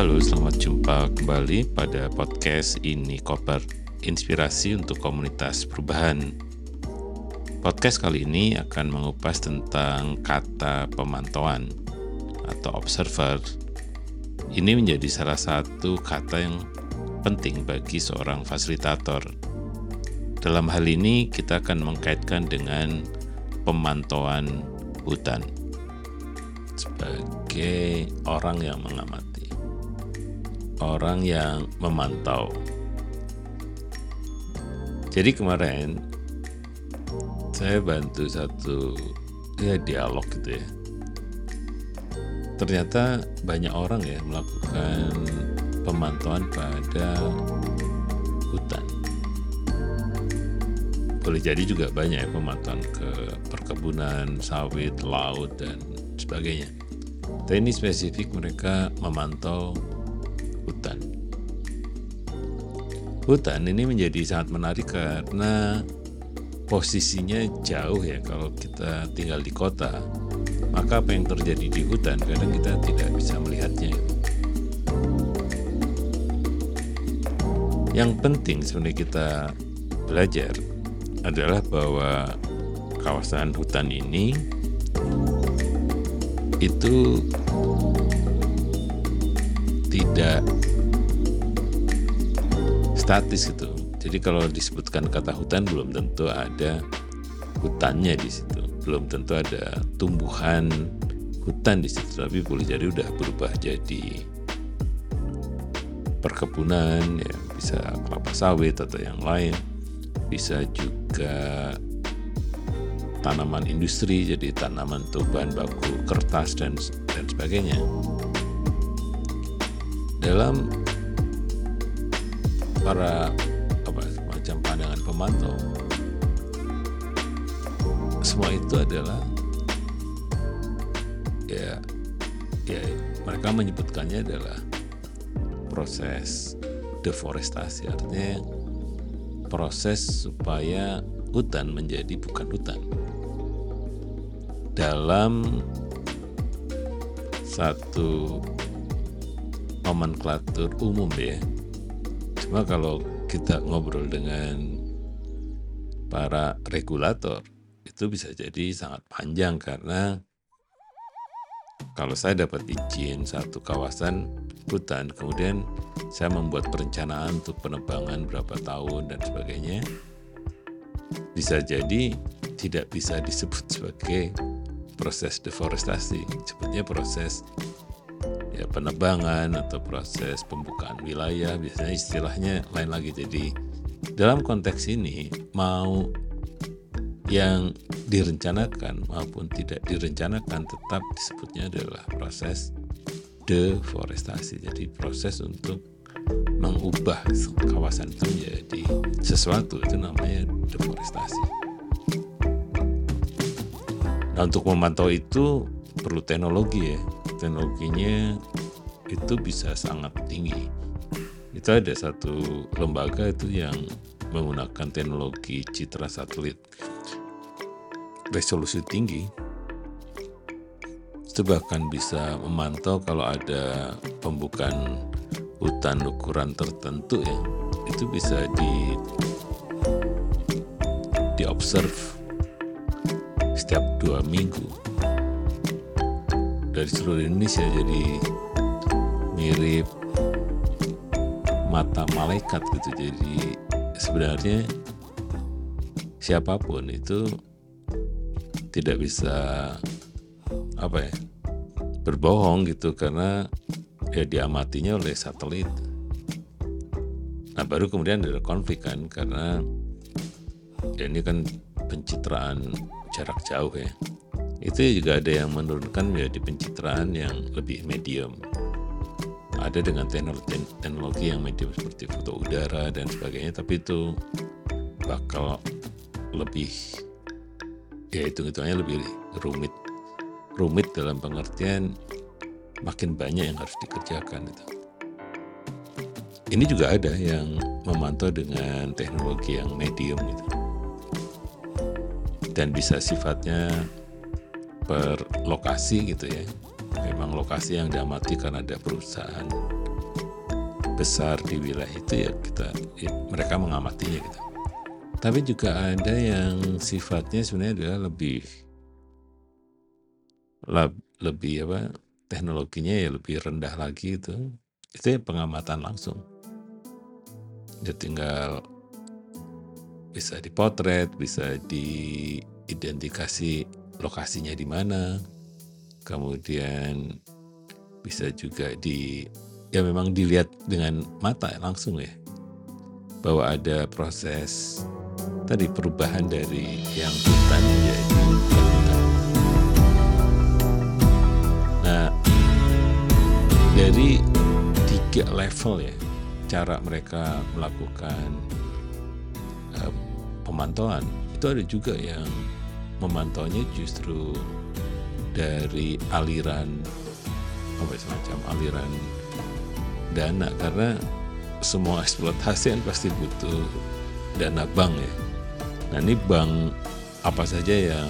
Halo, selamat jumpa kembali pada podcast ini Koper Inspirasi untuk Komunitas Perubahan. Podcast kali ini akan mengupas tentang kata pemantauan atau observer. Ini menjadi salah satu kata yang penting bagi seorang fasilitator. Dalam hal ini kita akan mengkaitkan dengan pemantauan hutan sebagai orang yang mengamati, orang yang memantau. Jadi kemarin saya bantu satu ya dialog gitu ya. Ternyata banyak orang ya melakukan pemantauan pada hutan. Boleh jadi juga banyak ya pemantauan ke perkebunan, sawit, laut, dan sebagainya. Tapi ini spesifik mereka memantau hutan. Hutan ini menjadi sangat menarik karena posisinya jauh ya kalau kita tinggal di kota. Maka apa yang terjadi di hutan kadang kita tidak bisa melihatnya. Yang penting sebenarnya kita belajar adalah bahwa kawasan hutan ini itu tidak statis gitu. Jadi kalau disebutkan kata hutan belum tentu ada hutannya di situ, belum tentu ada tumbuhan hutan di situ, tapi boleh jadi udah berubah jadi perkebunan, ya bisa kelapa sawit atau yang lain, bisa juga tanaman industri, jadi tanaman untuk bahan baku kertas dan dan sebagainya. Dalam para apa macam pandangan pemantau, semua itu adalah ya ya mereka menyebutkannya adalah proses deforestasi. Artinya proses supaya hutan menjadi bukan hutan. Dalam satu nomenklatur umum ya. Cuma kalau kita ngobrol dengan para regulator itu bisa jadi sangat panjang karena kalau saya dapat izin satu kawasan hutan, kemudian saya membuat perencanaan untuk penebangan berapa tahun dan sebagainya, bisa jadi tidak bisa disebut sebagai proses deforestasi, sebutnya proses ya penebangan atau proses pembukaan wilayah, biasanya istilahnya lain lagi. Jadi dalam konteks ini mau yang direncanakan maupun tidak direncanakan tetap disebutnya adalah proses deforestasi. Jadi proses untuk mengubah kawasan itu menjadi sesuatu itu namanya deforestasi. Nah untuk memantau itu perlu teknologi ya. Teknologinya itu bisa sangat tinggi. Itu ada satu lembaga itu yang menggunakan teknologi citra satelit resolusi tinggi. Itu bahkan bisa memantau kalau ada pembukaan hutan ukuran tertentu ya. Itu bisa di di observe setiap dua minggu dari seluruh Indonesia jadi mirip mata malaikat gitu jadi sebenarnya siapa pun itu tidak bisa apa ya berbohong gitu karena ya diamatinya oleh satelit. Nah baru kemudian ada konflik kan karena ya ini kan pencitraan jarak jauh ya. Itu juga ada yang menurunkan menjadi pencitraan yang lebih medium. Ada dengan teknologi, teknologi yang medium seperti foto udara dan sebagainya, tapi itu bakal lebih ya hitung-hitungannya lebih rumit rumit dalam pengertian makin banyak yang harus dikerjakan itu. Ini juga ada yang memantau dengan teknologi yang medium gitu. Dan bisa sifatnya per lokasi gitu ya. Memang lokasi yang diamati karena ada perusahaan besar di wilayah itu ya kita ya, mereka mengamatinya gitu. Tapi juga ada yang sifatnya sebenarnya adalah lebih lab, lebih apa teknologinya ya lebih rendah lagi itu itu ya pengamatan langsung dia tinggal bisa dipotret bisa diidentifikasi lokasinya di mana kemudian bisa juga di ya memang dilihat dengan mata langsung ya bahwa ada proses tadi perubahan dari yang hutan menjadi hutan. Nah dari tiga level ya cara mereka melakukan uh, pemantauan itu ada juga yang memantaunya justru dari aliran apa ya, semacam aliran dana. Karena semua eksploitasi kan pasti butuh dana bank ya. Nah ini bank apa saja yang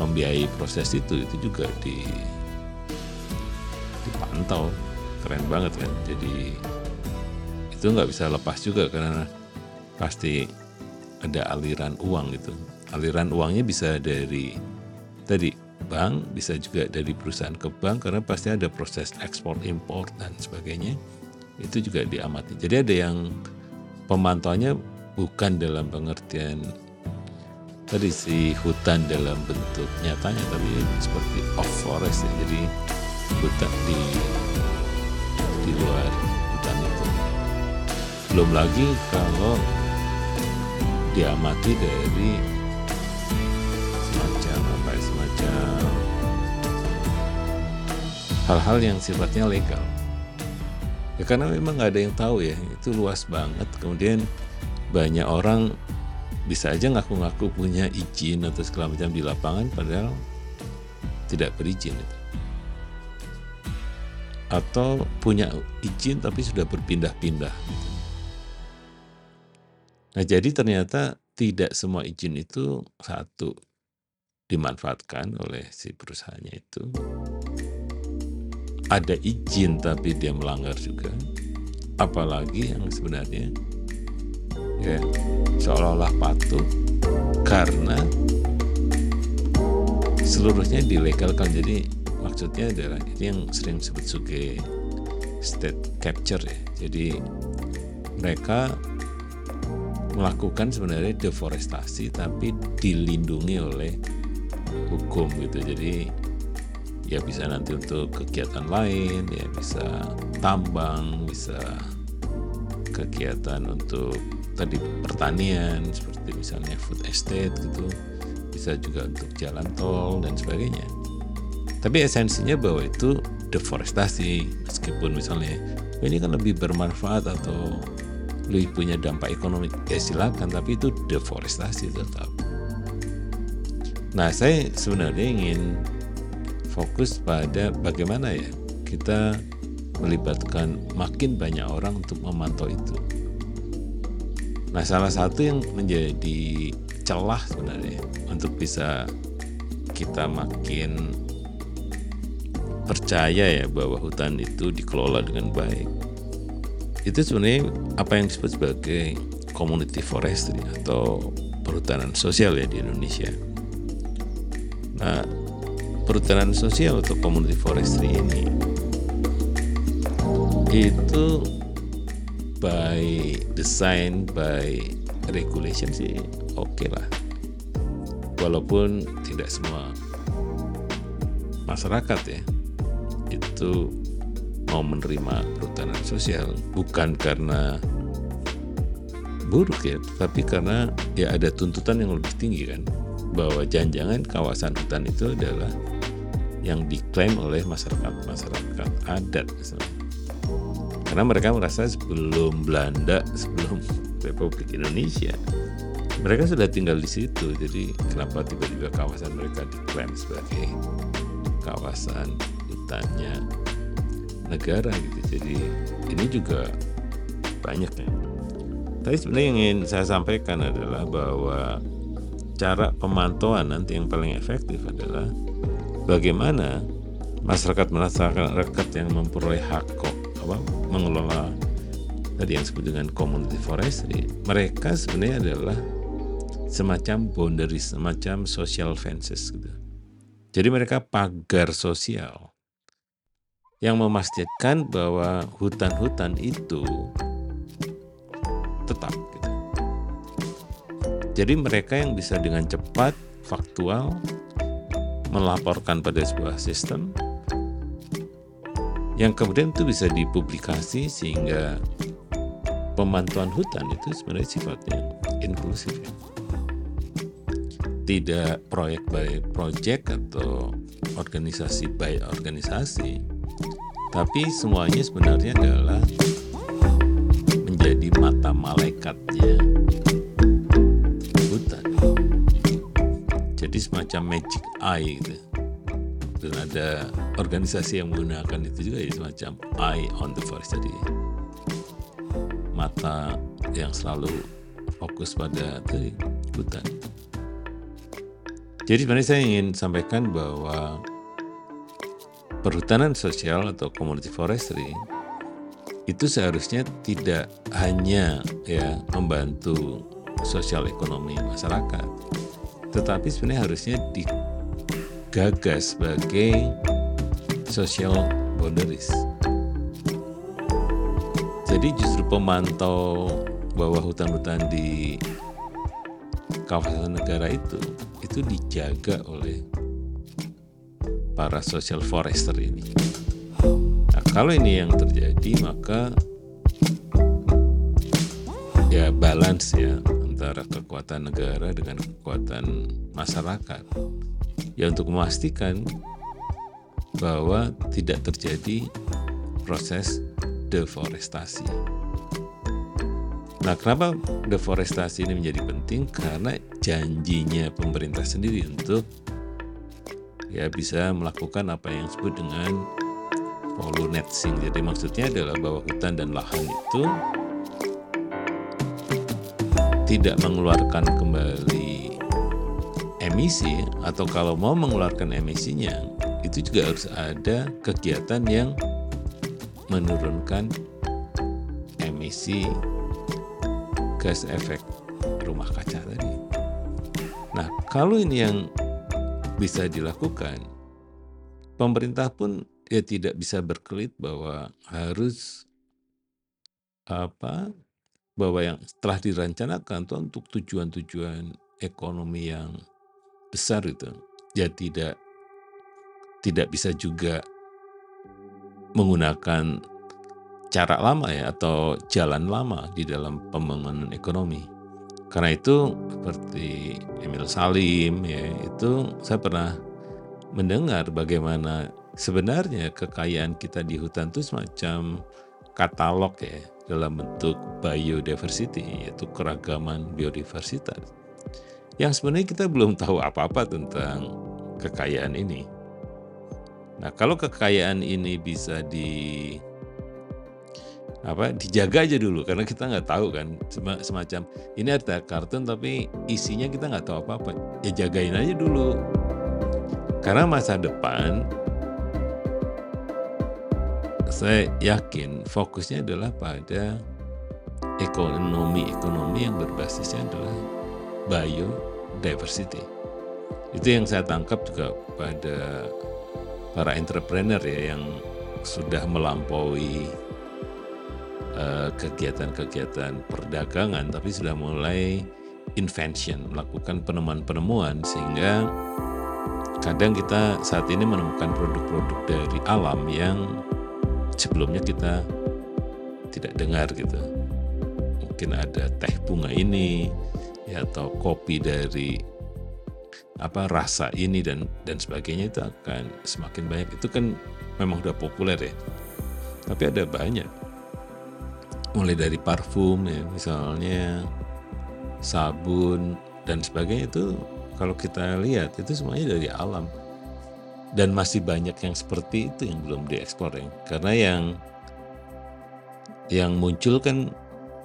membiayai proses itu itu juga di dipantau. Keren banget kan? Jadi itu nggak bisa lepas juga karena pasti ada aliran uang gitu aliran uangnya bisa dari tadi bank, bisa juga dari perusahaan ke bank karena pasti ada proses ekspor impor dan sebagainya. Itu juga diamati. Jadi ada yang pemantauannya bukan dalam pengertian tadi si hutan dalam bentuk nyatanya tapi seperti off forest ya. Jadi hutan di di luar hutan itu. Belum lagi kalau diamati dari hal-hal yang sifatnya legal. Ya karena memang nggak ada yang tahu ya, itu luas banget. Kemudian banyak orang bisa aja ngaku-ngaku punya izin atau segala macam di lapangan padahal tidak berizin itu. Atau punya izin tapi sudah berpindah-pindah. Nah jadi ternyata tidak semua izin itu satu dimanfaatkan oleh si perusahaannya itu. Ada izin tapi dia melanggar juga. Apalagi yang sebenarnya ya seolah-olah patuh karena seluruhnya dilegalkan. Jadi maksudnya adalah ini yang sering disebut sebagai state capture ya. Jadi mereka melakukan sebenarnya deforestasi tapi dilindungi oleh hukum gitu. Jadi ya bisa nanti untuk kegiatan lain ya bisa tambang bisa kegiatan untuk tadi pertanian seperti misalnya food estate gitu. Bisa juga untuk jalan tol dan sebagainya. Tapi esensinya bahwa itu deforestasi meskipun misalnya ini kan lebih bermanfaat atau lebih punya dampak ekonomi ya silakan tapi itu deforestasi tetap nah saya sebenarnya ingin fokus pada bagaimana ya kita melibatkan makin banyak orang untuk memantau itu. Nah, salah satu yang menjadi celah sebenarnya untuk bisa kita makin percaya ya bahwa hutan itu dikelola dengan baik. Itu sebenarnya apa yang disebut sebagai community forestry atau perhutanan sosial ya di Indonesia. Nah, perhutanan sosial atau community forestry ini itu by design by regulation sih oke okay lah. Walaupun tidak semua masyarakat ya itu mau menerima perhutanan sosial bukan karena buruk ya tapi karena ya ada tuntutan yang lebih tinggi kan bahwa jangan-jangan kawasan hutan itu adalah yang diklaim oleh masyarakat-masyarakat adat misalnya. Karena mereka merasa sebelum Belanda, sebelum Republik Indonesia, mereka sudah tinggal di situ. Jadi kenapa tiba-tiba kawasan mereka diklaim sebagai kawasan hutannya negara gitu. Jadi ini juga banyak ya. Tapi sebenarnya yang ingin saya sampaikan adalah bahwa cara pemantauan nanti yang paling efektif adalah bagaimana masyarakat masyarakat yang memperoleh hak kok apa mengelola tadi yang disebut dengan community forestry, mereka sebenarnya adalah semacam boundaries, semacam social fences gitu. Jadi mereka pagar sosial yang memastikan bahwa hutan-hutan itu tetap. Jadi mereka yang bisa dengan cepat, faktual, melaporkan pada sebuah sistem yang kemudian itu bisa dipublikasi sehingga pemantauan hutan itu sebenarnya sifatnya inklusif ya. Tidak proyek by project atau organisasi by organisasi, tapi semuanya sebenarnya adalah menjadi mata malaikatnya Jadi semacam magic eye gitu. Dan ada organisasi yang menggunakan itu juga ya semacam eye on the forest. Jadi mata yang selalu fokus pada hutan. Jadi sebenarnya saya ingin sampaikan bahwa perhutanan sosial atau community forestry itu seharusnya tidak hanya ya membantu sosial ekonomi masyarakat, tetapi sebenarnya harusnya digagas sebagai social boundaries. Jadi justru pemantau bahwa hutan-hutan di kawasan negara itu itu dijaga oleh para social forester ini. Nah, kalau ini yang terjadi maka ya balance ya antara kekuatan negara dengan kekuatan masyarakat. Ya untuk memastikan bahwa tidak terjadi proses deforestasi. Nah, kenapa deforestasi ini menjadi penting? Karena janjinya pemerintah sendiri untuk ya bisa melakukan apa yang disebut dengan polunetzing. Jadi maksudnya adalah bahwa hutan dan lahan itu tidak mengeluarkan kembali emisi atau kalau mau mengeluarkan emisinya itu juga harus ada kegiatan yang menurunkan emisi gas efek rumah kaca tadi. Nah, kalau ini yang bisa dilakukan, pemerintah pun ya tidak bisa berkelit bahwa harus apa bahwa yang telah direncanakan itu untuk tujuan-tujuan ekonomi yang besar itu ya tidak tidak bisa juga menggunakan cara lama ya atau jalan lama di dalam pembangunan ekonomi. Karena itu seperti Emil Salim ya itu saya pernah mendengar bagaimana sebenarnya kekayaan kita di hutan itu semacam katalog ya dalam bentuk biodiversity yaitu keragaman biodiversitas. Yang sebenarnya kita belum tahu apa-apa tentang kekayaan ini. Nah, kalau kekayaan ini bisa di apa dijaga aja dulu karena kita nggak tahu kan semacam ini ada kartun tapi isinya kita nggak tahu apa apa ya jagain aja dulu. Karena masa depan saya yakin fokusnya adalah pada ekonomi. Ekonomi yang berbasisnya adalah biodiversity. Itu yang saya tangkap juga pada para entrepreneur ya yang sudah melampaui Eh, kegiatan-kegiatan perdagangan, tapi sudah mulai invention, melakukan penemuan-penemuan sehingga kadang kita saat ini menemukan produk-produk dari alam yang sebelumnya kita tidak dengar gitu. Mungkin ada teh bunga ini ya atau kopi dari apa rasa ini dan dan sebagainya itu akan semakin banyak. Itu kan memang sudah populer ya. Tapi ada banyak mulai dari parfum ya misalnya sabun dan sebagainya itu kalau kita lihat itu semuanya dari alam dan masih banyak yang seperti itu yang belum dieksplor ya. Karena yang yang muncul kan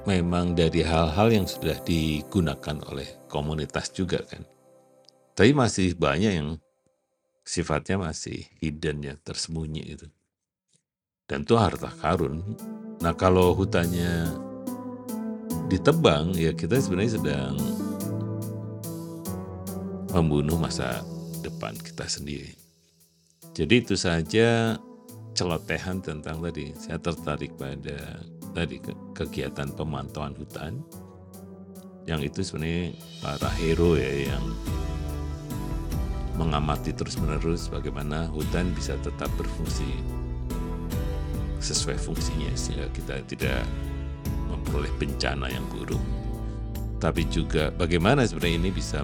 memang dari hal-hal yang sudah digunakan oleh komunitas juga kan. Tapi masih banyak yang sifatnya masih hidden ya tersembunyi itu. Dan itu harta karun. Nah kalau hutannya ditebang ya kita sebenarnya sedang membunuh masa depan kita sendiri. Jadi itu saja celotehan tentang tadi. Saya tertarik pada tadi kegiatan pemantauan hutan yang itu sebenarnya para hero ya yang mengamati terus-menerus bagaimana hutan bisa tetap berfungsi sesuai fungsinya sehingga kita tidak memperoleh bencana yang buruk. Tapi juga bagaimana sebenarnya ini bisa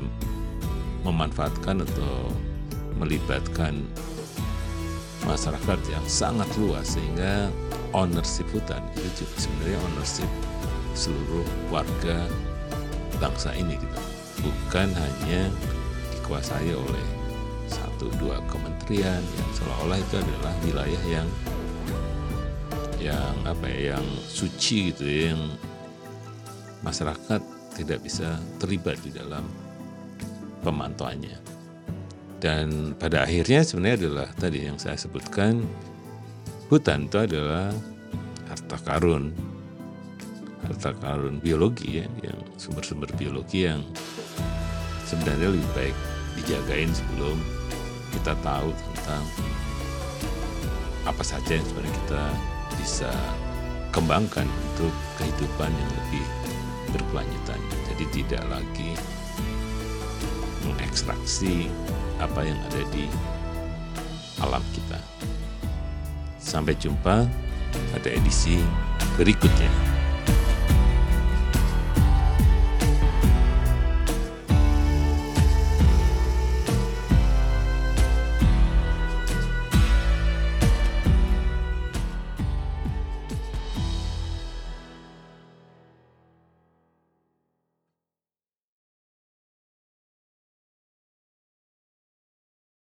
memanfaatkan atau melibatkan masyarakat yang sangat luas sehingga ownership hutan itu juga sebenarnya ownership seluruh warga bangsa ini gitu. Bukan hanya dikuasai oleh satu dua kementerian yang seolah-olah itu adalah wilayah yang yang apa ya yang suci gitu ya, yang masyarakat tidak bisa terlibat di dalam pemantauannya. Dan pada akhirnya sebenarnya adalah tadi yang saya sebutkan hutan itu adalah harta karun harta karun biologi ya yang sumber-sumber biologi yang sebenarnya lebih baik dijagain sebelum kita tahu tentang apa saja yang sebenarnya kita bisa kembangkan untuk kehidupan yang lebih berkelanjutan. Jadi tidak lagi mengekstraksi apa yang ada di alam kita. Sampai jumpa pada edisi berikutnya.